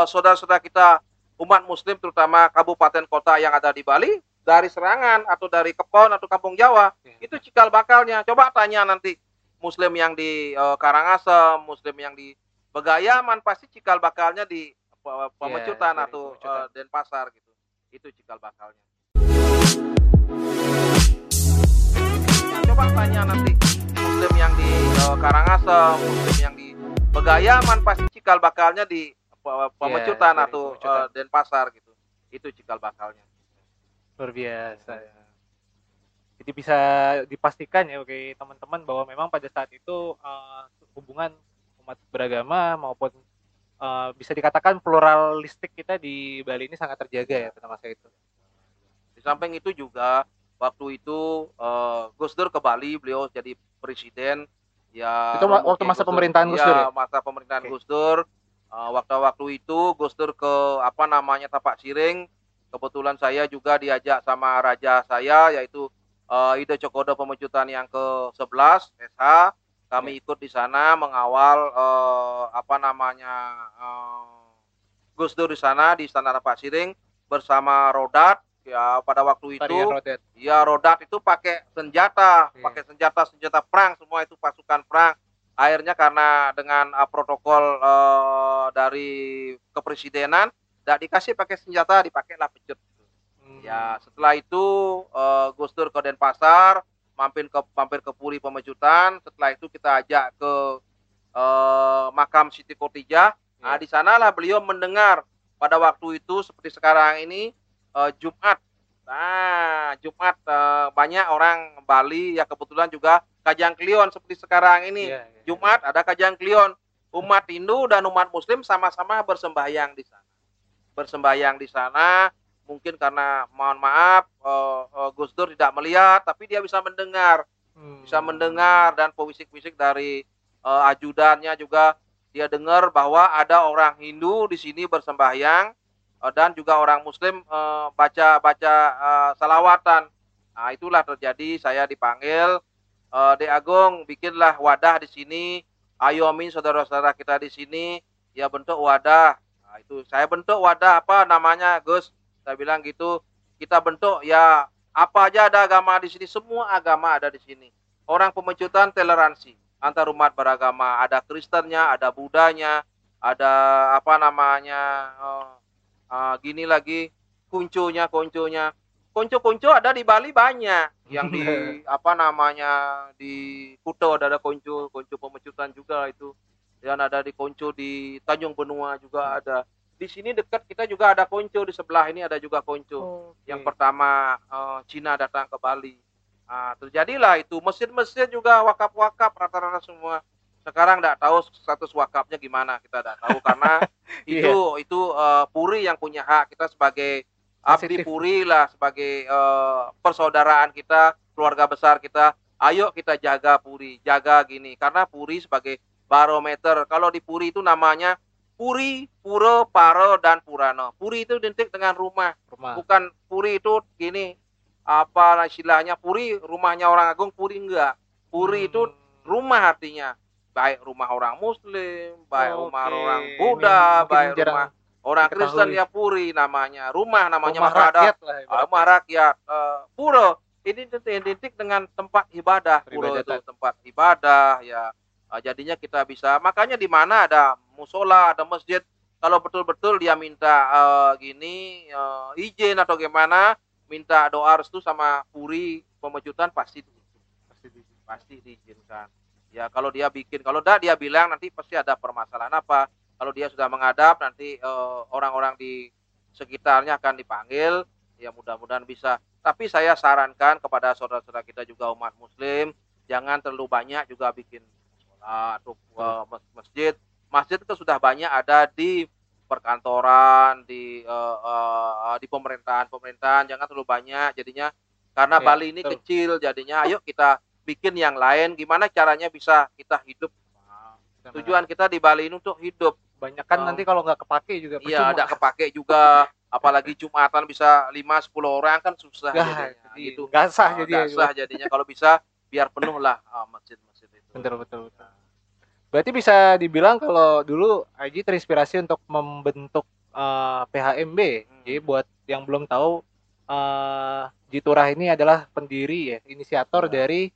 saudara-saudara kita umat muslim terutama kabupaten kota yang ada di Bali dari serangan atau dari Kepon atau Kampung Jawa Ya. itu cikal bakalnya coba tanya nanti muslim yang di eh, Karangasem muslim yang di Begayaman pasti cikal bakalnya di eh, Pemecutan sorry, atau Pemecutan. eh, Denpasar gitu itu cikal bakalnya Nah, coba tanya nanti muslim yang di eh, Karangasem muslim yang di Begayaman pasti cikal bakalnya di Pemecutan sorry, atau eh, Denpasar gitu itu cikal bakalnya luar biasa ya. Jadi bisa dipastikan ya oke teman-teman bahwa memang pada saat itu eh, hubungan umat beragama maupun eh, bisa dikatakan pluralistik kita di Bali ini sangat terjaga ya pada masa itu. Di samping itu juga waktu itu eh, Gus Dur ke Bali, beliau jadi presiden. Ya Itu waktu masa pemerintahan Gus Iya, Dur ya? masa pemerintahan. Gus Dur. Eh, waktu-waktu itu Gus Dur ke apa namanya Tapak Siring. Kebetulan saya juga diajak sama raja saya yaitu eh, Ide Cokodo Pemecutan yang ke-11 SH. Kami ikut di sana mengawal eh, apa namanya eh, Gus Dur di sana di Istana Tapak Siring bersama Rodat ya pada waktu itu Tarian ya Rodat itu pakai senjata, Iya. pakai senjata senjata perang semua itu pasukan perang. Akhirnya karena dengan uh, protokol uh, dari kepresidenan tidak dikasih pakai senjata, dipakailah pecut. Hmm. Ya setelah itu uh, Gus Dur ke Denpasar, mampir ke mampir ke Puri Pemecutan. Setelah itu kita ajak ke uh, makam Siti Khotijah. Nah, Ya. di sanalah beliau mendengar pada waktu itu seperti sekarang ini eh, Jumat. Nah, Jumat eh, banyak orang Bali ya kebetulan juga Kajang Klion seperti sekarang ini. Iya, iya. Jumat ada Kajang Klion. Umat Hindu dan umat Muslim sama-sama bersembahyang di sana. Bersembahyang di sana mungkin karena mohon maaf eh, eh, Gus Dur tidak melihat tapi dia bisa mendengar Hmm. bisa mendengar dan pewisik-wisik dari eh, ajudannya juga dia dengar bahwa ada orang Hindu di sini bersembahyang eh, dan juga orang Muslim eh, baca baca eh, salawatan. Nah itulah terjadi saya dipanggil eh, De Agung bikinlah wadah di sini. Ayo amin saudara-saudara kita di sini ya bentuk wadah. Nah, itu saya bentuk wadah apa namanya Gus? Saya bilang gitu kita bentuk ya apa aja ada agama di sini semua agama ada di sini orang pemecutan toleransi antar umat beragama ada Kristennya ada Budanya ada apa namanya eh, eh, gini lagi. Kuncunya kuncunya. Kuncu-kuncu ada di Bali banyak. Yang di apa namanya di Kuto ada ada kuncu kuncu pemecutan juga itu. Dan ada di kuncu di Tanjung Benua juga ada. Di sini dekat kita juga ada kuncu di sebelah ini ada juga kuncu. Oke. yang pertama eh, Cina datang ke Bali. Ah, terjadilah itu. Masjid-masjid juga wakaf-wakaf rata-rata semua. Sekarang tidak tahu status wakafnya gimana kita tidak tahu karena itu itu eh, Puri yang punya hak kita sebagai abdi. Puri lah sebagai eh, persaudaraan kita keluarga besar kita. Ayo kita jaga Puri, jaga gini karena Puri sebagai barometer. Kalau di Puri itu namanya Puri, Pura, Paro, dan Purana. Puri itu identik dengan rumah rumah. bukan puri itu gini apa istilahnya puri rumahnya orang agung puri enggak puri Hmm. itu rumah artinya baik rumah orang muslim baik rumah Oke. orang Ini Buddha mungkin baik rumah orang diketahui. Kristen ya puri namanya. Rumah namanya rumah maka ada rakyat lah ah, ibaratnya. rumah rakyat. Eh, pura ini identik- dengan tempat ibadah. Pura itu tempat ibadah ya. Ah, jadinya kita bisa makanya di mana ada musola ada masjid. Kalau betul-betul dia minta eh, gini eh, izin atau gimana minta doa restu sama puri pemecutan pasti pasti diizinkan ya kalau dia bikin kalau enggak dia bilang nanti pasti ada permasalahan apa. Kalau dia sudah menghadap nanti eh, orang-orang di sekitarnya akan dipanggil. Ya mudah-mudahan bisa. Tapi saya sarankan kepada saudara-saudara kita juga umat muslim jangan terlalu banyak juga bikin sholat atau eh, mas- masjid. Masjid itu sudah banyak ada di perkantoran di eh, eh, di pemerintahan pemerintahan jangan terlalu banyak jadinya karena Ya, Bali ini betul. kecil jadinya. Ayo kita bikin yang lain gimana caranya bisa kita hidup? Tujuan kita di Bali ini untuk hidup. Banyak kan Oh. nanti kalau nggak kepake juga iya ada kepake juga. Apalagi jumatan bisa 5 10 orang kan susah Nggak, jadinya. jadi gitu. nggak sah Ah, jadi nggak ya, sah jadinya. Kalau bisa biar penuh lah ah, masjid-masjid itu. Betul betul betul. Berarti bisa dibilang kalau dulu Aji terinspirasi untuk membentuk uh, eh, PHMB. Hmm. Jadi buat yang belum tahu uh, Jiturah ini adalah pendiri ya, inisiator ya. dari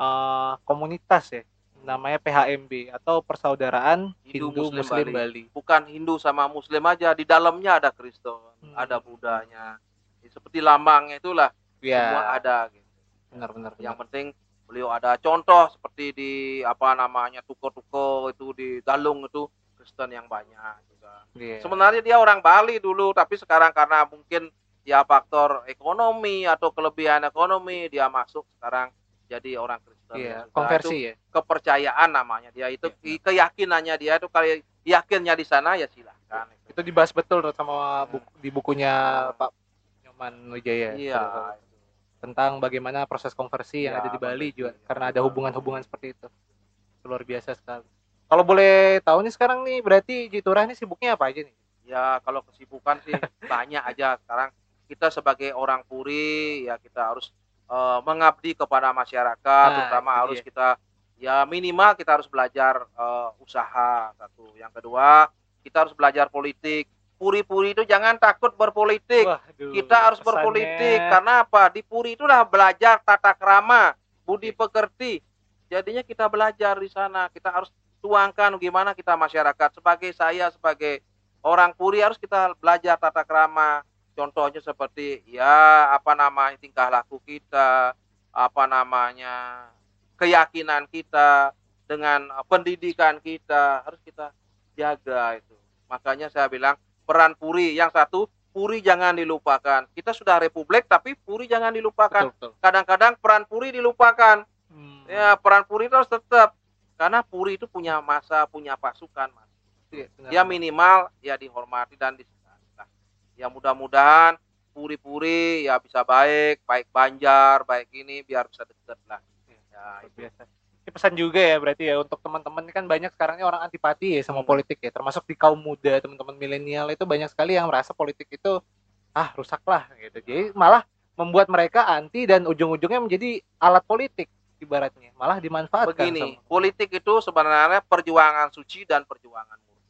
uh, komunitas ya namanya PHMB atau Persaudaraan Hindu, Hindu Muslim, Muslim Bali. Bali. Bukan Hindu sama Muslim aja, di dalamnya ada Kristen, hmm. ada Budanya. Seperti lambangnya itulah ya. semua ada gitu. Benar, benar, Yang penting beliau ada contoh seperti di apa namanya tuko-tuko itu di Galung itu Kristen yang banyak juga. Yeah. Sebenarnya dia orang Bali dulu tapi sekarang karena mungkin ya faktor ekonomi atau kelebihan ekonomi dia masuk sekarang jadi orang Kristen. Iya, konversi ya. Kepercayaan namanya dia itu yeah. keyakinannya dia itu kalau yakinnya di sana ya silahkan. Itu, itu dibahas betul sama buku, di bukunya Pak Nyoman Wijaya. Iya tentang bagaimana proses konversi yang ya, ada di Bali juga ya. karena ada hubungan-hubungan seperti itu luar biasa sekali kalau boleh tahu nih sekarang nih berarti Jiturah ini sibuknya apa aja nih ya kalau kesibukan sih banyak aja sekarang kita sebagai orang puri ya kita harus uh, mengabdi kepada masyarakat nah, terutama harus dia. kita ya minimal kita harus belajar uh, usaha satu yang kedua kita harus belajar politik Puri-puri itu jangan takut berpolitik. Waduh, kita harus pesannya. berpolitik karena apa? Di Puri itulah belajar tata krama, budi pekerti. Jadinya kita belajar di sana. Kita harus tuangkan gimana kita masyarakat. Sebagai saya sebagai orang Puri harus kita belajar tata krama. Contohnya seperti ya apa namanya tingkah laku kita, apa namanya keyakinan kita dengan pendidikan kita harus kita jaga itu. Makanya saya bilang peran Puri. Yang satu, Puri jangan dilupakan. Kita sudah republik tapi Puri jangan dilupakan. Kadang-kadang peran Puri dilupakan. Hmm. Ya, peran Puri itu harus tetap karena Puri itu punya masa, punya pasukan, Mas. Ya, ya minimal ya dihormati dan disegani. Ya mudah-mudahan Puri-Puri ya bisa baik, baik Banjar, baik ini biar bisa dekat lah. Ya, itu biasa pesan juga ya berarti ya untuk teman-teman kan banyak sekarang ini orang antipati ya sama hmm. politik ya termasuk di kaum muda teman-teman milenial itu banyak sekali yang merasa politik itu ah rusak lah gitu jadi malah membuat mereka anti dan ujung-ujungnya menjadi alat politik ibaratnya malah dimanfaatkan begini sama. politik itu sebenarnya perjuangan suci dan perjuangan murni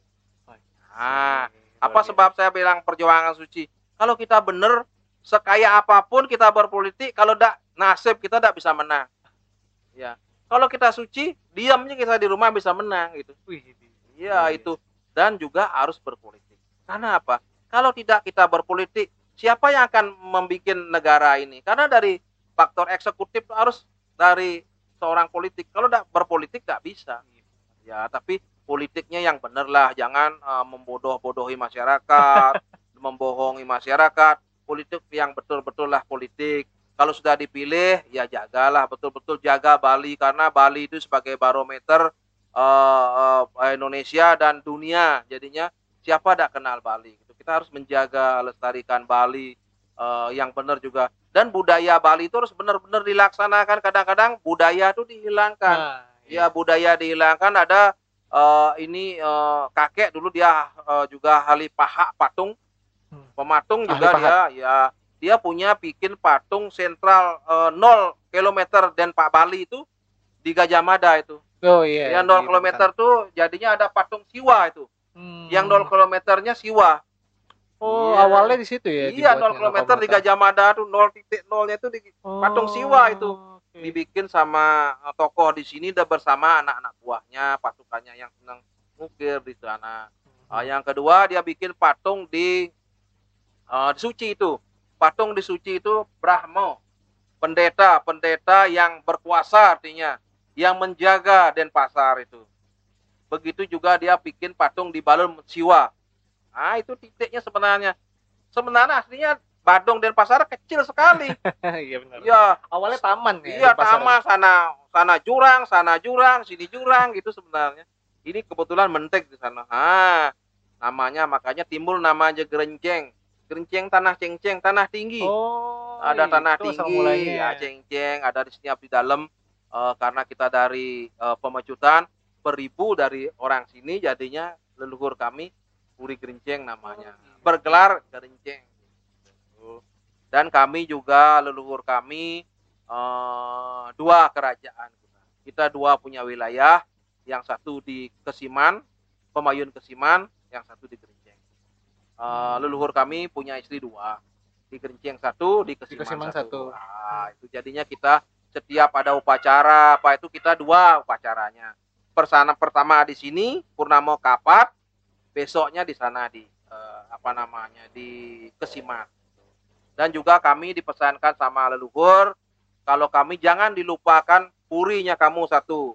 nah apa sebab saya bilang perjuangan suci kalau kita benar sekaya apa pun kita berpolitik kalau tidak nasib kita tidak bisa menang ya kalau kita suci, diamnya kita di rumah bisa menang gitu. Iya itu. Dan juga harus berpolitik. Karena apa? Kalau tidak kita berpolitik, siapa yang akan membuat negara ini? Karena dari faktor eksekutif harus dari seorang politik. Kalau tidak berpolitik nggak bisa. Ya, tapi politiknya yang benar lah. Jangan uh, membodoh-bodohi masyarakat, membohongi masyarakat. Politik yang betul-betul lah politik. Kalau sudah dipilih ya jagalah. Betul-betul jaga Bali. Karena Bali itu sebagai barometer uh, uh, Indonesia dan dunia. Jadinya siapa tidak kenal Bali gitu. Kita harus menjaga lestarikan Bali uh, yang benar juga. Dan budaya Bali itu harus benar-benar dilaksanakan. Kadang-kadang budaya itu dihilangkan. Nah, iya. ya budaya dihilangkan ada uh, ini uh, kakek dulu dia uh, juga halipaha patung hmm. pematung juga dia ya dia punya bikin patung sentral uh, 0 km dan Pak Bali itu di Gajah Mada itu. Oh iya. Yang 0 iya, km tuh jadinya ada patung Siwa itu. Hmm. Yang 0 kilometernya Siwa. Oh, iya. awalnya di situ ya. Iya, 0 km di Gajah Mada tuh 0 titik 0-nya itu di oh, patung Siwa itu. Okay. Dibikin sama uh, tokoh di sini dan bersama anak-anak buahnya, pasukannya yang senang ngukir di sana. Hmm. Uh, yang kedua dia bikin patung di uh, Suci itu patung di Suci itu Brahmo, pendeta, pendeta yang berkuasa artinya, yang menjaga Denpasar itu. Begitu juga dia bikin patung di Balon Siwa. Nah, itu titiknya sebenarnya. Sebenarnya aslinya Badung Denpasar kecil sekali. Iya benar. Iya, awalnya taman ya. Iya, taman sana sana jurang, sana jurang, sini jurang gitu sebenarnya. Ini kebetulan mentek di sana. Ah, namanya makanya timbul nama aja Gerenceng Gerinceng tanah cengceng tanah tinggi. Oh. Ada tanah tinggi, ya cengceng, ada di sini di dalam uh, karena kita dari uh, pemecutan beribu dari orang sini jadinya leluhur kami Puri Gerinceng namanya. Oh, iya. Bergelar Gerinceng. Dan kami juga leluhur kami uh, dua kerajaan kita. Dua punya wilayah, yang satu di Kesiman, Pemayun Kesiman, yang satu di Gerinceng. Uh, leluhur kami punya istri dua, di Gerinceng satu, di Kesiman, Kesiman satu. satu. Nah, itu jadinya kita setiap ada upacara apa itu kita dua upacaranya. Persana pertama di sini Purnamo Kapat, besoknya di sana di eh, apa namanya di Kesiman. Dan juga kami dipesankan sama leluhur kalau kami jangan dilupakan purinya kamu satu.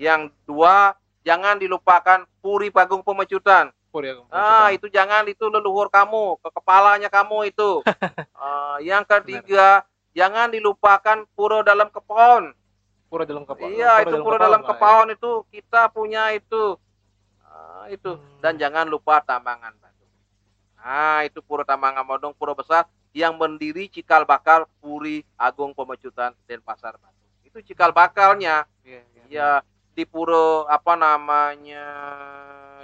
Yang dua jangan dilupakan puri Pagung Pemecutan. Puri Ah, Pemecutan. itu jangan itu leluhur kamu, ke kepalanya kamu itu. Ah, yang ketiga, jangan dilupakan pura dalam kepon. Pura dalam kepala. iya, itu pura dalam Pak, ya. kepon itu kita punya itu. Ah, itu Hmm. dan jangan lupa Tambangan. Nah, itu pura Tambangan Bandung, pura besar yang mendiri cikal bakal Puri Agung Pemecutan Denpasar Bandung. Itu cikal bakalnya. Iya, iya. Ya di pura apa namanya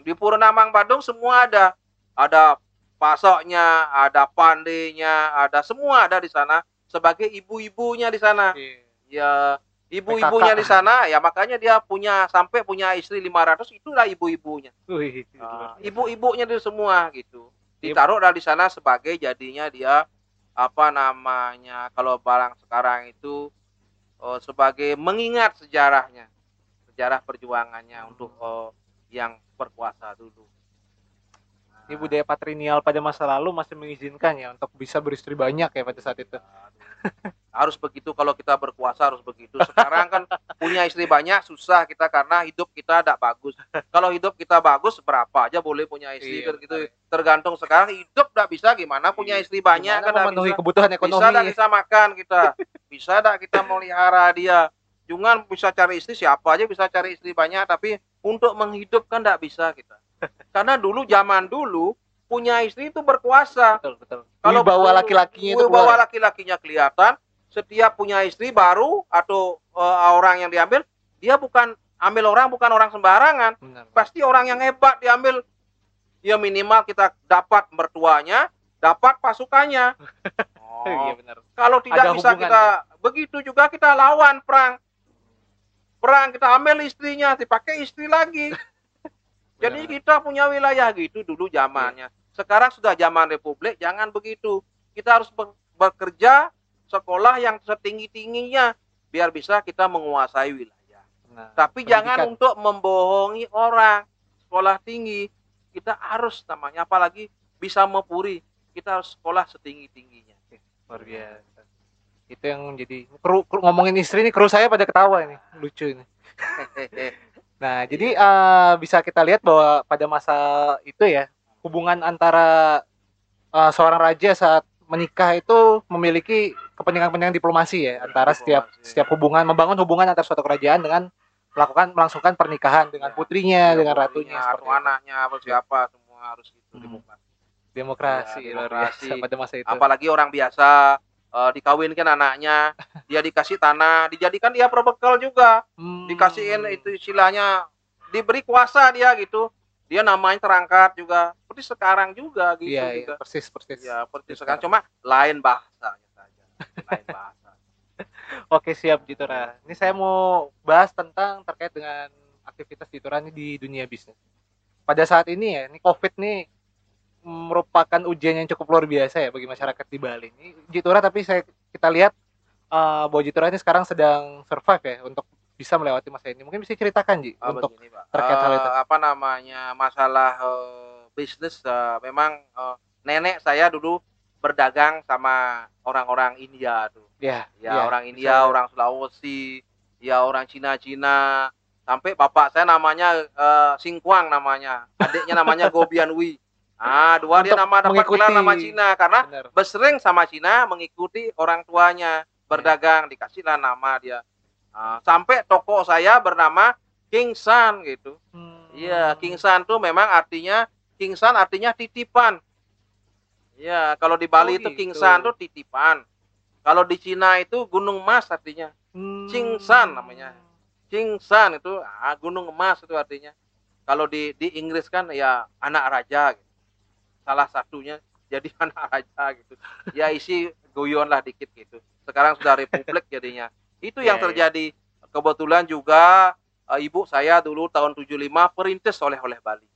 di pura Namang Bandung semua ada ada pasoknya ada pandenya ada semua ada di sana sebagai ibu-ibunya di sana Iya. ya ibu-ibunya PKK. di sana ya makanya dia punya sampai punya istri 500 itulah ibu-ibunya biasa. ibu-ibunya itu semua gitu Iya. ditaruh di sana sebagai jadinya dia apa namanya kalau barang sekarang itu oh, sebagai mengingat sejarahnya sejarah perjuangannya untuk oh, yang berkuasa dulu Ini budaya patrinial pada masa lalu masih mengizinkan ya untuk bisa beristri banyak ya pada saat itu. harus begitu kalau kita berkuasa harus begitu. Sekarang kan punya istri banyak susah kita karena hidup kita tidak bagus. Kalau hidup kita bagus berapa aja boleh punya istri Iya, gitu tergantung sekarang hidup tidak bisa gimana punya Iya. istri banyak Gimana kan memenuhi bisa. kebutuhan bisa ekonomi. tidak kita makan kita? Bisa tidak kita melihara dia? Jangan bisa cari istri siapa aja bisa cari istri banyak tapi untuk menghidupkan tidak bisa kita karena dulu zaman dulu punya istri itu berkuasa. Betul, betul. kalau bawa laki-lakinya itu bawa laki-lakinya kelihatan setiap punya istri baru atau eh, orang yang diambil dia bukan ambil orang bukan orang sembarangan. Benar. pasti orang yang hebat diambil. Ya minimal kita dapat mertuanya dapat pasukannya. Iya oh, benar. kalau tidak Ada bisa kita begitu juga kita lawan perang. Perang kita ambil istrinya dipakai istri lagi jadi Benar. kita punya wilayah gitu dulu zamannya sekarang sudah zaman republik jangan begitu kita harus bekerja sekolah yang setinggi tingginya biar bisa kita menguasai wilayah Nah, tapi jangan pendidikan. untuk membohongi orang sekolah tinggi kita harus namanya apalagi bisa mempuri kita harus sekolah setinggi tingginya luar biasa. Itu yang jadi kru, kru- ngomongin istri nih kru saya pada ketawa ini. Lucu ini. Nah, jadi eh, bisa kita lihat bahwa pada masa itu ya, hubungan antara eh, seorang raja saat menikah itu memiliki kepentingan-kepentingan diplomasi ya, antara setiap Diplomasi. setiap hubungan membangun hubungan antar suatu kerajaan dengan melakukan melangsungkan pernikahan dengan Ya. putrinya, Ya, dengan ratunya itu. anaknya atau siapa semua harus itu Hmm. demokrasi. Demokrasi, Ya, demokrasi. pada masa itu. apalagi orang biasa eh, dikawinkan anaknya dia dikasih tanah dijadikan dia perbekal juga Hmm. dikasihin itu istilahnya diberi kuasa dia gitu dia namanya terangkat juga seperti sekarang juga gitu Iya, iya, juga persis persis. ya seperti Sekarang. sekarang cuma lain bahasanya saja lain bahasa Oke siap Jitora. Ini saya mau bahas tentang terkait dengan aktivitas Jitora ini di dunia bisnis. Pada saat ini ya, ini COVID nih merupakan ujian yang cukup luar biasa ya bagi masyarakat di Bali. Ini Jitora tapi saya kita lihat eh, bahwa Jitora ini sekarang sedang survive ya untuk bisa melewati masa ini. Mungkin bisa ceritakan Ji Ah, untuk begini, Pak. terkait hal Eh, itu. apa namanya masalah eh, bisnis eh, memang eh, nenek saya dulu berdagang sama orang-orang India tuh ya, ya ya, orang India, orang Sulawesi, ya orang Cina-Cina, sampai bapak saya namanya eh, Singkuang namanya, adiknya namanya Gobianwi. Ah, dua dia nama dapat gelar mengikuti- nama Cina karena benar. bersering sama Cina mengikuti orang tuanya berdagang dikasihlah nama dia. Ah, sampai toko saya bernama King San gitu. Hmm. Iya, King San tuh memang artinya King San artinya titipan. Iya, kalau di Bali Oh, itu King gitu. San tuh titipan. Kalau di Cina itu Gunung Emas artinya. Hmm. Cingsan namanya. King San itu ah, gunung emas itu artinya. Kalau di di Inggris kan ya anak raja gitu. Salah satunya jadi anak raja gitu. Ya isi guyon lah dikit gitu. Sekarang sudah republik jadinya. Itu yang Iya, iya. terjadi. Kebetulan juga eh, ibu saya dulu tahun 75 perintis oleh-oleh Bali.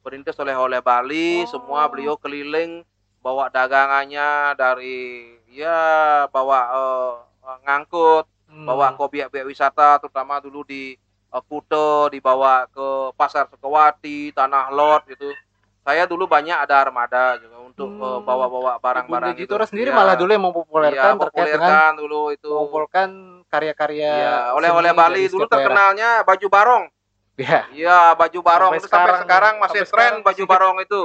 Perintis oleh-oleh Bali, semua Oh. beliau keliling bawa dagangannya dari ya bawa eh, ngangkut, Hmm. bawa ke obyek-obyek wisata terutama dulu di eh, Kute, dibawa ke Pasar Sukawati, Tanah Lot gitu. Saya dulu banyak ada armada juga untuk eh, Hmm. bawa-bawa barang-barang Bunda gitu. Sendiri Iya. malah dulu yang Iya, mempopulerkan terkait dengan dulu itu. mengumpulkan karya-karya Iya, oleh-oleh Bali dulu daerah. terkenalnya baju barong. Iya. Iya, baju barong Sampai itu sampai sekarang- sekarang masih sampai tren sekarang baju masih- barong itu.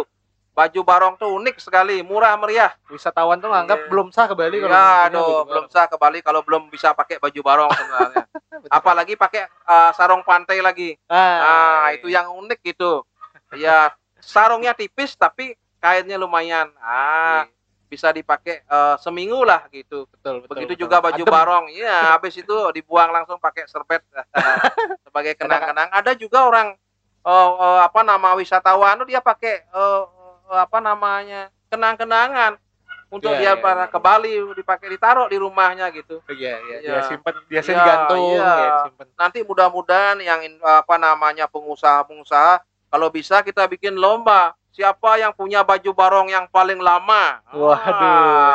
Baju barong tuh unik sekali, murah meriah. Wisatawan tuh nganggap Iya. belum sah ke Bali kalau Iya, punya aduh, baju belum sah ke Bali kalau belum bisa pakai baju barong sebenarnya. Apalagi pakai eh, sarung pantai lagi. Ah, Nah, iya. itu yang unik gitu. Ya, sarungnya tipis tapi kainnya lumayan. Ah, bisa dipakai eh, seminggu lah gitu. betul, betul. Begitu betul. juga baju Adem. barong. Iya, habis itu dibuang langsung pakai serbet sebagai kenang-kenang. Ada juga orang eh, eh, apa nama wisatawan dia pakai eh, eh, apa namanya? kenang-kenangan untuk Iya, dia iya, para iya. ke Bali dipakai ditaruh di rumahnya gitu. Iya, iya, Iya. dia simpen, biasa Iya, digantung, iya. ya disimpan. Nanti mudah-mudahan yang apa namanya pengusaha-pengusaha kalau bisa kita bikin lomba siapa yang punya baju barong yang paling lama. Waduh,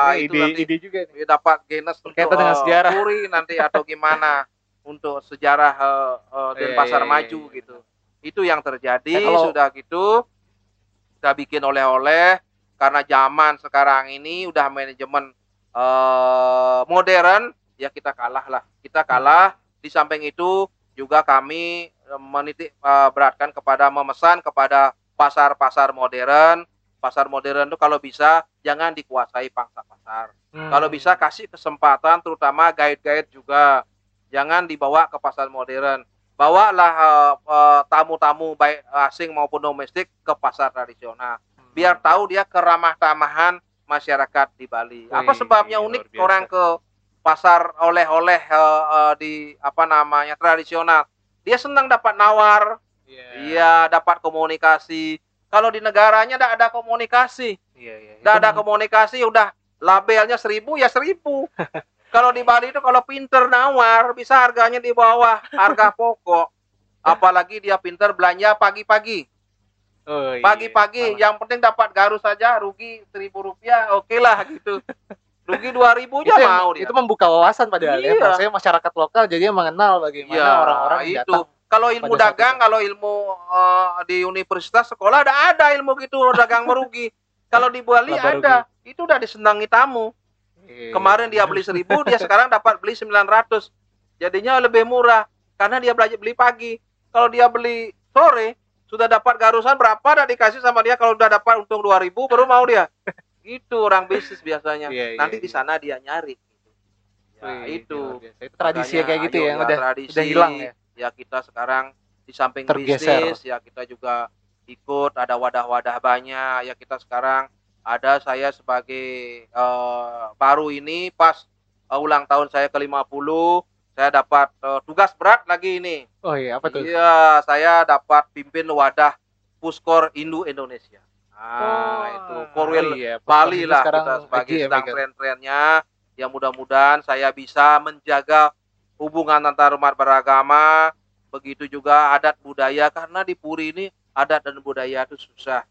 Ah, ini itu ide, nanti ide juga nih. dapat Guinness untuk Berkaitan dengan eh, sejarah. Puri nanti atau gimana untuk sejarah eh, Iya, Denpasar iya, maju iya. gitu. Itu yang terjadi Nah, kalau- sudah gitu kita bikin oleh-oleh karena zaman sekarang ini udah manajemen eh, modern ya kita kalah lah. Kita kalah di samping itu juga kami menitik eh, beratkan kepada memesan kepada pasar-pasar modern. Pasar modern itu kalau bisa jangan dikuasai pangsa pasar. Hmm. Kalau bisa kasih kesempatan terutama guide-guide juga. Jangan dibawa ke pasar modern. Bawalah eh, eh, tamu-tamu baik asing maupun domestik ke pasar tradisional. Hmm. Biar tahu dia keramah-tamahan masyarakat di Bali. Apa Wih, sebabnya luar unik orang ke pasar oleh-oleh eh, eh, di apa namanya tradisional? Dia senang dapat nawar, Iya. iya dapat komunikasi. Kalau di negaranya tidak ada komunikasi. Iya, iya. Tidak Itu ada komunikasi udah labelnya seribu ya seribu. kalau di Bali itu kalau pinter nawar bisa harganya di bawah harga pokok. Apalagi dia pinter belanja pagi-pagi. Oh, iya. Pagi-pagi yang penting dapat garu saja rugi seribu rupiah oke lah gitu. Rugi dua ribu itu, yang- mau dia. itu membuka wawasan padahal ya. Iya. Maksudnya masyarakat lokal jadi mengenal bagaimana Iya, orang-orang itu. datang. Kalau ilmu pada dagang, kalau ilmu eh, di universitas sekolah ada ada ilmu gitu dagang merugi. Kalau di Bali Laba ada, itu udah disenangi tamu. Iya. Kemarin dia beli seribu, dia sekarang dapat beli 900. Jadinya lebih murah karena dia belajar beli pagi. Kalau dia beli sore, sudah dapat garusan berapa dah dikasih sama dia kalau udah dapat untung 2000 baru mau dia. Itu orang bisnis biasanya. Iya, iya, Nanti di iya. sana dia nyari. Ya, Wih, itu. tradisi Makanya, kayak gitu ya, ya, udah tradisi, udah hilang ya. ya kita sekarang di samping Tergeser. bisnis ya kita juga ikut ada wadah-wadah banyak ya kita sekarang ada saya sebagai eh, baru ini pas eh, ulang tahun saya ke-50 saya dapat eh, tugas berat lagi ini Oh iya, apa tuh? iya saya dapat pimpin wadah Puskor Indo Indonesia nah Oh, itu. Korwil iya, Bali Pokoknya lah kita sebagai ya, sedang Megan. tren-trennya. Ya mudah-mudahan saya bisa menjaga hubungan antar umat beragama. Begitu juga adat budaya karena di Puri ini adat dan budaya itu susah.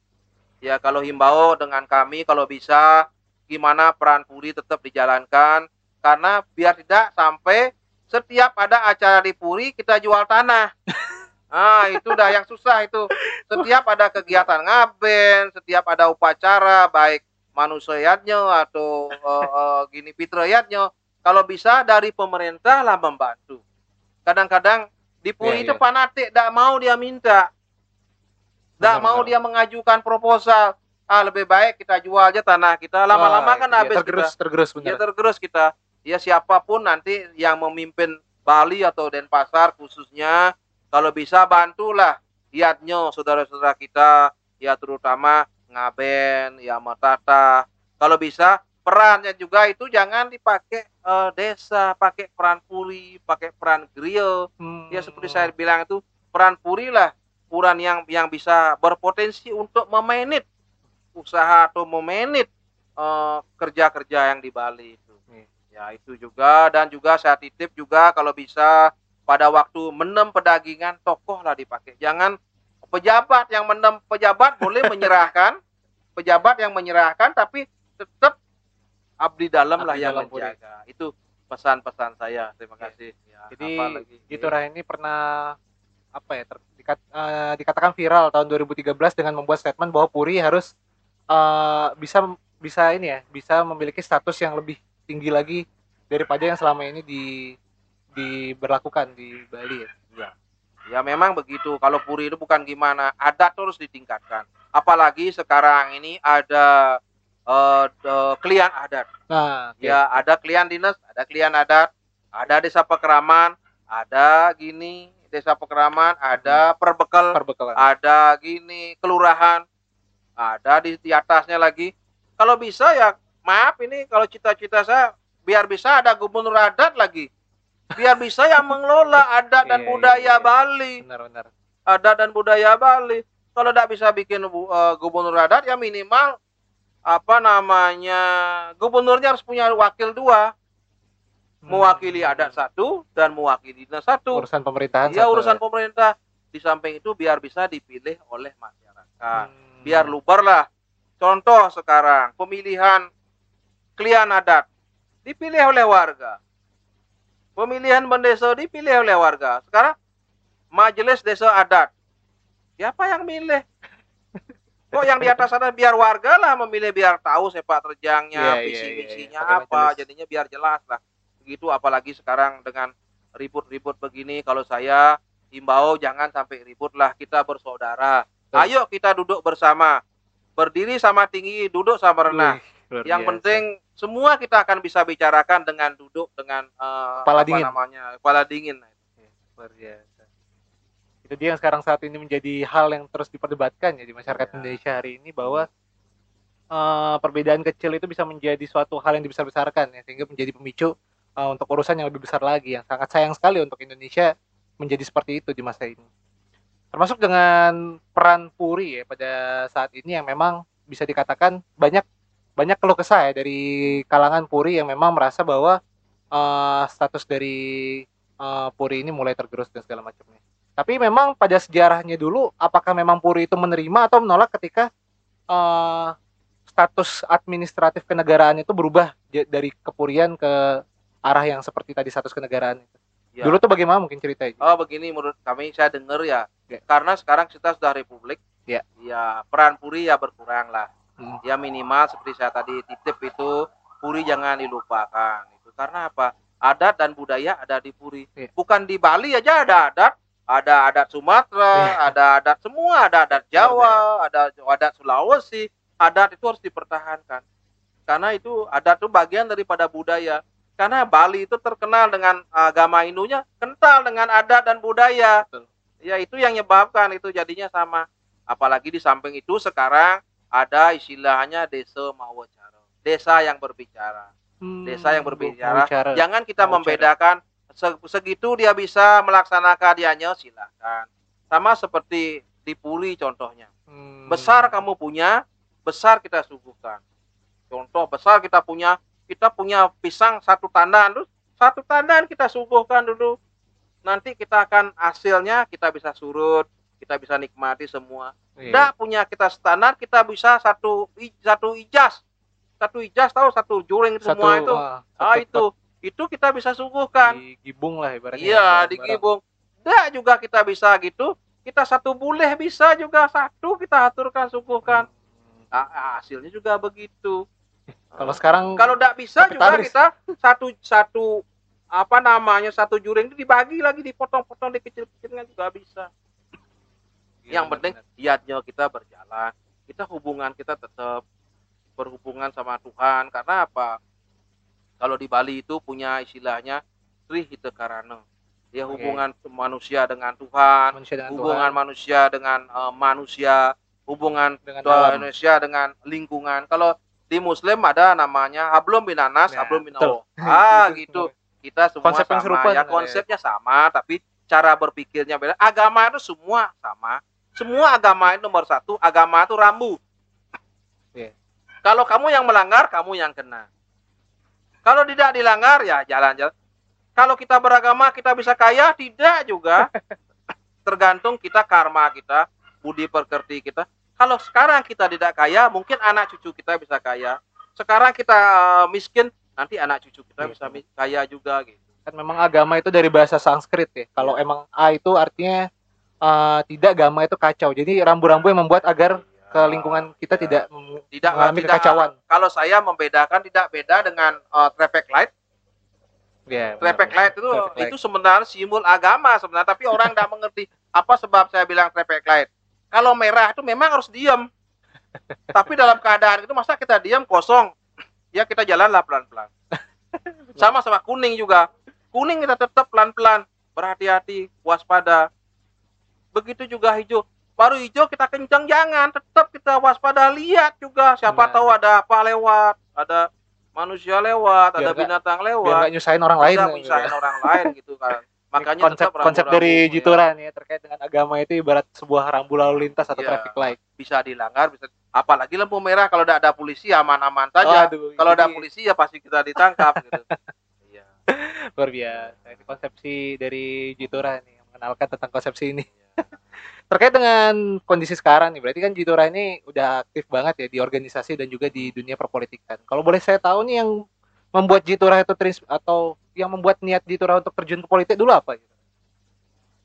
Ya kalau himbau dengan kami kalau bisa gimana peran Puri tetap dijalankan. Karena biar tidak sampai setiap ada acara di Puri kita jual tanah Ah, itu dah yang susah itu. Setiap ada kegiatan ngaben, setiap ada upacara baik manusianya atau eh, eh, gini fitriyatnya, kalau bisa dari pemerintah lah membantu. Kadang-kadang di Puri Iya, itu iya. fanatik, tidak mau dia minta. Tidak mau benar. dia mengajukan proposal. Ah, lebih baik kita jual aja tanah kita. Lama-lama kan dia. habis tergerus, kita. tergerus Ya tergerus kita. Ya siapa pun nanti yang memimpin Bali atau Denpasar khususnya kalau bisa bantulah lihatnya saudara-saudara kita ya terutama Ngaben, ya Matata. Kalau bisa perannya juga itu jangan dipakai eh, desa, pakai peran puri, pakai peran grill. Hmm. Ya seperti saya bilang itu peran puri lah, peran yang yang bisa berpotensi untuk memanit usaha atau memanit eh, kerja-kerja yang di Bali itu. Iya. Ya itu juga dan juga saya titip juga kalau bisa pada waktu menem pedagingan tokoh lah dipakai. Jangan pejabat yang menem pejabat boleh menyerahkan, pejabat yang menyerahkan tapi tetap abdi dalam lah yang dalam puri. menjaga. Itu pesan-pesan saya. Terima kasih. Ya, Jadi gitu Rah ini pernah apa ya ter- dikat- eh, dikatakan viral tahun 2013 dengan membuat statement bahwa Puri harus eh, bisa bisa ini ya bisa memiliki status yang lebih tinggi lagi daripada yang selama ini di diberlakukan di Bali ya. Ya memang begitu. Kalau puri itu bukan gimana, adat terus ditingkatkan. Apalagi sekarang ini ada eh de- klien adat. Nah, oke. Ya ada klien dinas, ada klien adat, ada desa pekeraman, ada gini desa pekeraman, ada perbekal, perbekalan. ada gini kelurahan, ada di, di atasnya lagi. Kalau bisa ya maaf ini kalau cita-cita saya biar bisa ada gubernur adat lagi. Biar bisa yang mengelola adat dan Iya, iya, budaya iya. Bali Benar-benar. adat dan budaya Bali. Kalau tidak bisa bikin eh, gubernur adat ya minimal apa namanya gubernurnya harus punya wakil dua, mewakili Hmm. adat satu dan mewakili dinas satu. urusan pemerintahan Ya satu urusan ya. pemerintah. Di samping itu biar bisa dipilih oleh masyarakat. Hmm. Biar luber lah. Contoh sekarang pemilihan klien adat dipilih oleh warga. Pemilihan bendesa dipilih oleh warga. Sekarang majelis desa adat. Siapa yang milih? Kok yang di atas sana biar warga lah memilih biar tahu sepak terjangnya, Iya, iya, visi misinya iya. Pakai apa, majelis. jadinya biar jelas lah. Begitu apalagi sekarang dengan ribut-ribut begini kalau saya himbau jangan sampai ribut lah kita bersaudara. Ayo kita duduk bersama. Berdiri sama tinggi, duduk sama rendah. Luar Yang biasa. penting semua kita akan bisa bicarakan dengan duduk dengan eh, Kepala apa dingin. namanya? Kepala dingin. luar biasa. Itu dia yang sekarang saat ini menjadi hal yang terus diperdebatkan ya di masyarakat Ya. Indonesia hari ini bahwa eh, perbedaan kecil itu bisa menjadi suatu hal yang dibesar-besarkan ya sehingga menjadi pemicu eh, untuk urusan yang lebih besar lagi yang sangat sayang sekali untuk Indonesia menjadi seperti itu di masa ini. Termasuk dengan peran Puri ya pada saat ini yang memang bisa dikatakan banyak banyak keluh kesah ya dari kalangan Puri yang memang merasa bahwa eh, status dari eh, Puri ini mulai tergerus dan segala macamnya. Tapi memang pada sejarahnya dulu, apakah memang Puri itu menerima atau menolak ketika eh, status administratif kenegaraan itu berubah dari kepurian ke arah yang seperti tadi status kenegaraan itu. Ya. Dulu tuh bagaimana mungkin ceritanya? Oh begini menurut kami saya dengar ya. Ya. Karena sekarang kita sudah republik. Ya. Ya peran Puri ya berkurang lah. Hmm. Ya minimal seperti saya tadi titip itu Puri jangan dilupakan. Itu karena apa? Adat dan budaya ada di Puri. Ya. Bukan di Bali aja ada adat. Ada adat Sumatera, Ya. ada adat semua, ada adat Jawa, ada adat Sulawesi. Adat itu harus dipertahankan. Karena itu adat itu bagian daripada budaya. Karena Bali itu terkenal dengan agama Hindunya, kental dengan adat dan budaya. Betul. Ya itu yang menyebabkan itu jadinya sama. Apalagi di samping itu sekarang ada istilahnya desa mawacara. Desa yang berbicara. Hmm, Desa yang berbicara. Jangan kita Mau membedakan se- segitu dia bisa melaksanakan dianya silakan. Sama seperti di Puri contohnya. Hmm. Besar kamu punya, besar kita suguhkan. Contoh besar kita punya, kita punya pisang satu tandan, terus satu tandan kita suguhkan dulu. Nanti kita akan hasilnya kita bisa surut, kita bisa nikmati semua. Iya. Tidak punya kita standar, kita bisa satu satu ijas, satu ijas tahu satu juring Satu, semua itu. wah, Ah itu, itu kita bisa suguhkan. di gibung lah ibaratnya. Iya, barang-barang. di Gibung. Juga kita bisa gitu. Kita satu boleh bisa juga satu kita aturkan suguhkan. Hmm. Ah, hasilnya juga begitu. Kalau sekarang Kalau tidak bisa juga kita satu satu apa namanya satu juring itu dibagi lagi dipotong-potong dikecil-kecilnya juga bisa. Iya, Yang penting niatnya kita berjalan, kita hubungan kita tetap berhubungan sama Tuhan karena apa? Kalau di Bali itu punya istilahnya Sri Hitekarana. Ya hubungan manusia dengan Tuhan, manusia dengan hubungan Tuhan, manusia dengan eh, manusia, hubungan dengan Tuhan. Indonesia dengan lingkungan. Kalau di Muslim ada namanya hablum binanas, Ya, hablum betul. minallah. Ah Itu gitu. Kita semua Konsep yang sama. serupa ya konsepnya sama, tapi cara berpikirnya beda. Agama itu semua sama. Semua agama itu nomor satu, agama itu rambu. Iya. Kalau kamu yang melanggar, kamu yang kena. Kalau tidak dilanggar, ya jalan-jalan. Kalau kita beragama kita bisa kaya? Tidak juga. Tergantung kita karma kita, budi pekerti kita. Kalau sekarang kita tidak kaya, mungkin anak cucu kita bisa kaya. Sekarang kita eh, miskin, nanti anak cucu kita Iya. bisa kaya juga gitu. kan memang agama itu dari bahasa Sanskrit ya. Kalau Iya. emang A itu artinya eh, tidak agama itu kacau. Jadi rambu-rambu yang membuat agar ke lingkungan kita Iya. tidak tidak mengalami tidak- kekacauan. Kalau saya membedakan tidak beda dengan eh, traffic light. Ya, Traffic light itu Traffic light. itu sebenarnya simbol agama sebenarnya, tapi orang tidak mengerti apa sebab saya bilang traffic light. Kalau merah itu memang harus diam. tapi dalam keadaan itu masa kita diam kosong, ya kita jalanlah pelan-pelan. Sama sama kuning juga. Kuning kita tetap pelan-pelan, berhati-hati, waspada. Begitu juga hijau. Baru hijau kita kencang jangan, tetap kita waspada, lihat juga siapa Nah. tahu ada apa lewat, ada manusia lewat, Biar ada nggak- binatang biar lewat nggak nyusahin orang lain. gitu ya. misahin orang lain gitu kan. Makanya konsep tetap konsep dari ya, Jituran ya terkait dengan agama itu ibarat sebuah rambu lalu lintas atau Iya. traffic light. bisa dilanggar, bisa apalagi lampu merah kalau tidak ada polisi aman-aman saja. Waduh, kalau ada polisi ya pasti kita ditangkap gitu. Iya. luar biasa. Konsepsi dari Jitura nih yang mengenalkan tentang konsepsi ini. iya. Terkait dengan kondisi sekarang nih, berarti kan Jitura ini udah aktif banget ya di organisasi dan juga di dunia perpolitikan. Kalau boleh saya tahu nih yang membuat Jitura itu terins atau yang membuat niat Jitura untuk terjun ke politik dulu apa? gitu?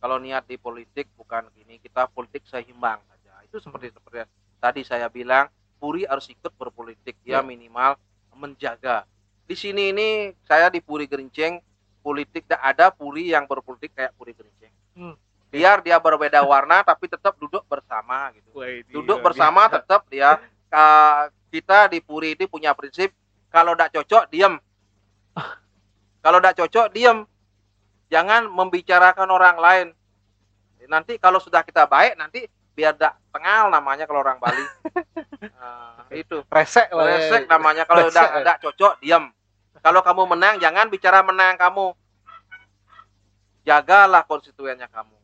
Kalau niat di politik bukan gini, kita politik seimbang saja. Itu seperti seperti tadi saya bilang, Puri harus ikut berpolitik Ya. ya minimal menjaga. Di sini ini saya di Puri Gerinceng politik tidak ada Puri yang berpolitik kayak Puri Gerinceng. Hmm. Biar dia berbeda warna tapi tetap duduk bersama gitu. duduk Iya, bersama tetap dia ka- kita di Puri ini punya prinsip kalau tidak cocok diam kalau tidak cocok diam jangan membicarakan orang lain. Nanti kalau sudah kita baik nanti biar tidak tengal namanya kalau orang Bali. Nah, itu. Resek lah ya. resek namanya. Kalau tidak cocok diam kalau kamu menang jangan bicara menang kamu. Jagalah konstituennya kamu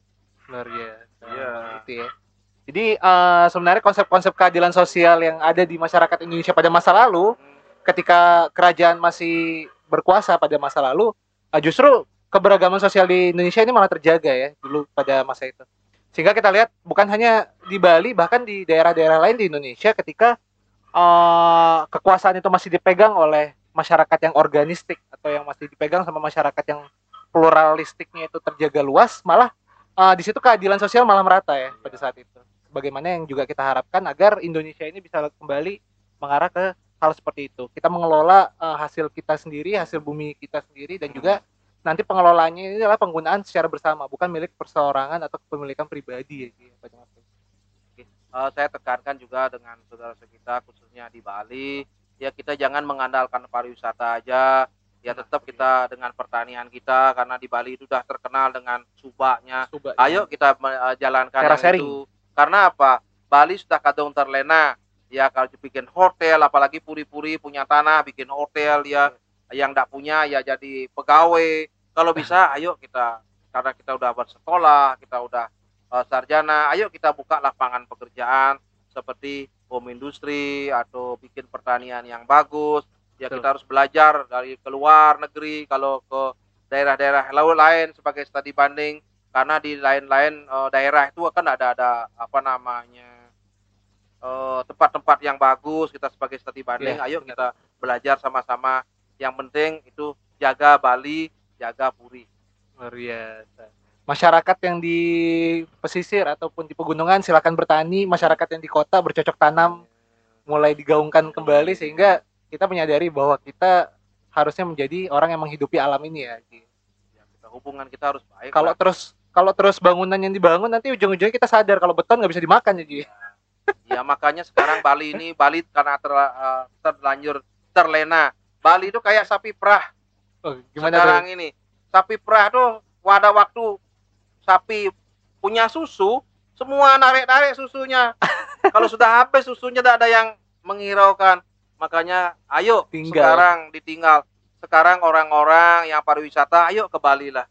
luar biasa Iya. itu ya. Jadi eh, sebenarnya konsep-konsep keadilan sosial yang ada di masyarakat Indonesia pada masa lalu ketika kerajaan masih berkuasa pada masa lalu eh, justru keberagaman sosial di Indonesia ini malah terjaga ya dulu pada masa itu. Sehingga kita lihat bukan hanya di Bali bahkan di daerah-daerah lain di Indonesia ketika eh, kekuasaan itu masih dipegang oleh masyarakat yang organistik atau yang masih dipegang sama masyarakat yang pluralistiknya itu terjaga luas malah eh, di situ keadilan sosial malah merata ya pada saat itu. Bagaimana yang juga kita harapkan agar Indonesia ini bisa kembali mengarah ke hal seperti itu. Kita mengelola eh, hasil kita sendiri hasil bumi kita sendiri dan juga nanti pengelolaannya ini adalah penggunaan secara bersama bukan milik perseorangan atau kepemilikan pribadi ya. Eh, saya tekankan juga dengan saudara kita khususnya di Bali. Ya kita jangan mengandalkan pariwisata aja ya tetap kita dengan pertanian kita karena di Bali itu sudah terkenal dengan subaknya. Ayo kita eh, jalankan yang sharing. itu. Karena apa? Bali sudah kadung terlena. Ya kalau bikin hotel apalagi puri-puri punya tanah bikin hotel ya. Yang tidak punya ya jadi pegawai. Kalau bisa ayo kita karena kita udah bersekolah kita udah eh, sarjana ayo kita buka lapangan pekerjaan seperti home industri atau bikin pertanian yang bagus ya Betul. kita harus belajar dari keluar negeri kalau ke daerah-daerah lain lain sebagai studi banding. Karena di lain-lain eh, daerah itu kan ada ada apa namanya eh, tempat-tempat yang bagus kita sebagai studi banding. Iya, ayo kita belajar sama-sama. Yang penting itu jaga Bali jaga Puri. Luar biasa. Masyarakat yang di pesisir ataupun di pegunungan silakan bertani. Masyarakat yang di kota bercocok tanam mulai digaungkan kembali sehingga kita menyadari bahwa kita harusnya menjadi orang yang menghidupi alam ini ya Ki. ya, kita hubungan kita harus baik kalau terus kalau terus bangunan yang dibangun nanti ujung-ujungnya kita sadar kalau beton nggak bisa dimakan ya Ji. ya makanya sekarang Bali ini Bali karena ter, eh, terlanjur terlena Bali itu kayak sapi perah Oh, gimana sekarang tuh? ini sapi perah tuh pada waktu sapi punya susu semua narik-narik susunya kalau sudah habis susunya tidak ada yang menghiraukan makanya ayo Tinggal. sekarang ditinggal. Sekarang orang-orang yang pariwisata ayo ke Bali lah.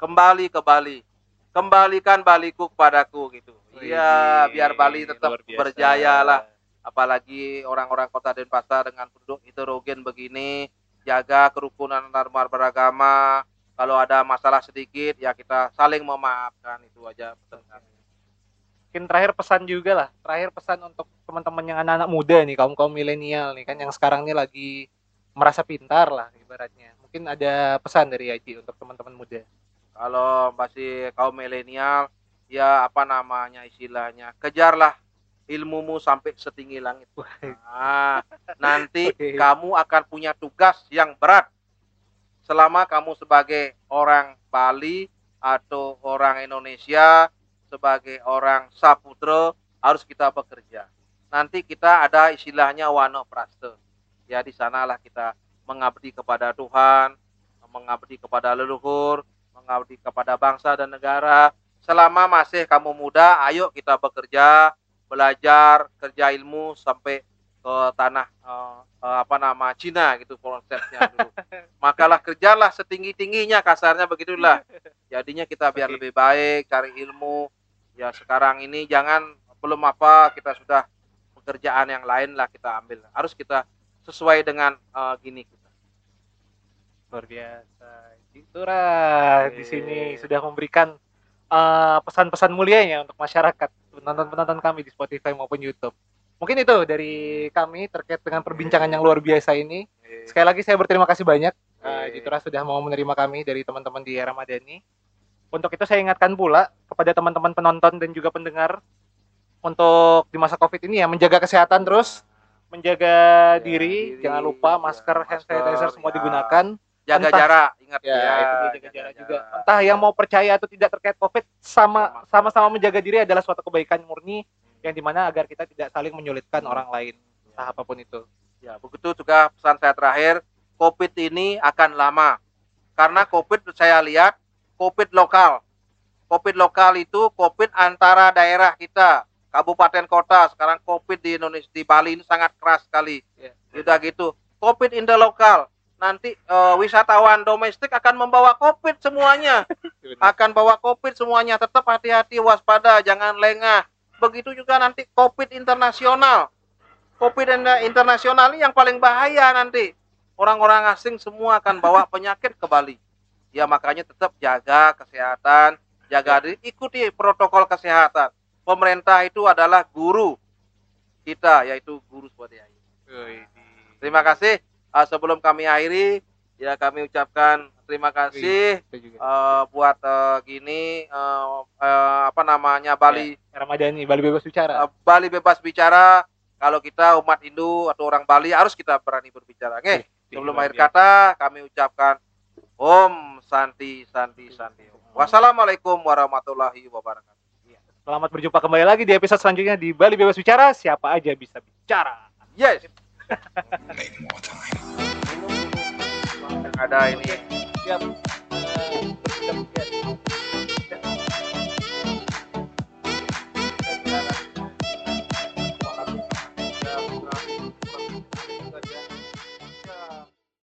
Kembali ke Bali. Kembalikan Baliku kepadaku gitu. Iya biar Bali tetap berjaya lah. Apalagi orang-orang kota Denpasar dengan penduduk heterogen begini jaga kerukunan antar beragama. Kalau ada masalah sedikit ya kita saling memaafkan itu aja. pesan kami. Mungkin terakhir pesan juga lah, terakhir pesan untuk teman-teman yang anak-anak muda nih, kaum kaum milenial nih kan yang sekarang ini lagi merasa pintar lah ibaratnya. Mungkin ada pesan dari Haji untuk teman-teman muda. Kalau masih kaum milenial ya apa namanya istilahnya kejarlah ilmumu sampai setinggi langit. Nah, nanti Oke. kamu akan punya tugas yang berat selama kamu sebagai orang Bali atau orang Indonesia sebagai orang Saputra harus kita bekerja. Nanti kita ada istilahnya wano praste. Ya di sanalah kita mengabdi kepada Tuhan, mengabdi kepada leluhur, mengabdi kepada bangsa dan negara. Selama masih kamu muda, ayo kita bekerja, belajar, kerja ilmu sampai ke tanah eh, eh, apa nama Cina gitu konsepnya dulu. Makalah kerjalah setinggi tingginya kasarnya begitulah. Jadinya kita biar Oke. lebih baik, cari ilmu. Ya sekarang ini jangan belum apa kita sudah pekerjaan yang lain lah kita ambil. Harus kita sesuai dengan eh, gini kita. Luar biasa. Itulah di sini sudah memberikan eh, pesan-pesan mulianya untuk masyarakat, penonton-penonton kami di Spotify maupun YouTube. Mungkin itu dari kami terkait dengan perbincangan yang luar biasa ini. Sekali lagi saya berterima kasih banyak uh, Oke. Jitura sudah mau menerima kami dari teman-teman di era Madani. Untuk itu saya ingatkan pula kepada teman-teman penonton dan juga pendengar untuk di masa Covid ini ya menjaga kesehatan terus, menjaga Ya, diri, diri, jangan lupa ya, masker, hand sanitizer semua ya. digunakan. Jaga Entah- jarak, ingat Ya, itu dia jaga jaga jarak juga. jarak. Entah yang mau percaya atau tidak terkait Covid, sama sama-sama menjaga diri adalah suatu kebaikan murni yang di mana agar kita tidak saling menyulitkan orang lain, entah apa pun itu. Ya, begitu juga pesan saya terakhir, COVID ini akan lama. Karena COVID saya lihat COVID lokal. COVID lokal itu COVID antara daerah kita, kabupaten kota. Sekarang COVID di Indonesia di Bali ini sangat keras sekali. Ya. Udah gitu. COVID in the lokal. Nanti eh, wisatawan domestik akan membawa COVID semuanya. akan bawa COVID semuanya. Tetap hati-hati, waspada, jangan lengah. Begitu juga nanti COVID internasional. COVID inter- internasional ini yang paling bahaya nanti. Orang-orang asing semua akan bawa penyakit ke Bali. Ya makanya tetap jaga kesehatan, jaga diri, ikuti protokol kesehatan. Pemerintah itu adalah guru kita, yaitu guru Swadaya. Terima kasih. Eh, sebelum kami akhiri, ya kami ucapkan terima kasih eh, buat eh, gini eh, eh, apa namanya Bali Ramadhani, Bali Bebas Bicara. eh, Bali bebas bicara. Kalau kita umat Hindu atau orang Bali harus kita berani berbicara. Oke, sebelum akhir kata kami ucapkan Om Santi Santi Santi. Wassalamualaikum warahmatullahi wabarakatuh. Selamat berjumpa kembali lagi di episode selanjutnya di Bali Bebas Bicara. Siapa aja bisa bicara. Yes. Make more time. Yang ada ini Siap.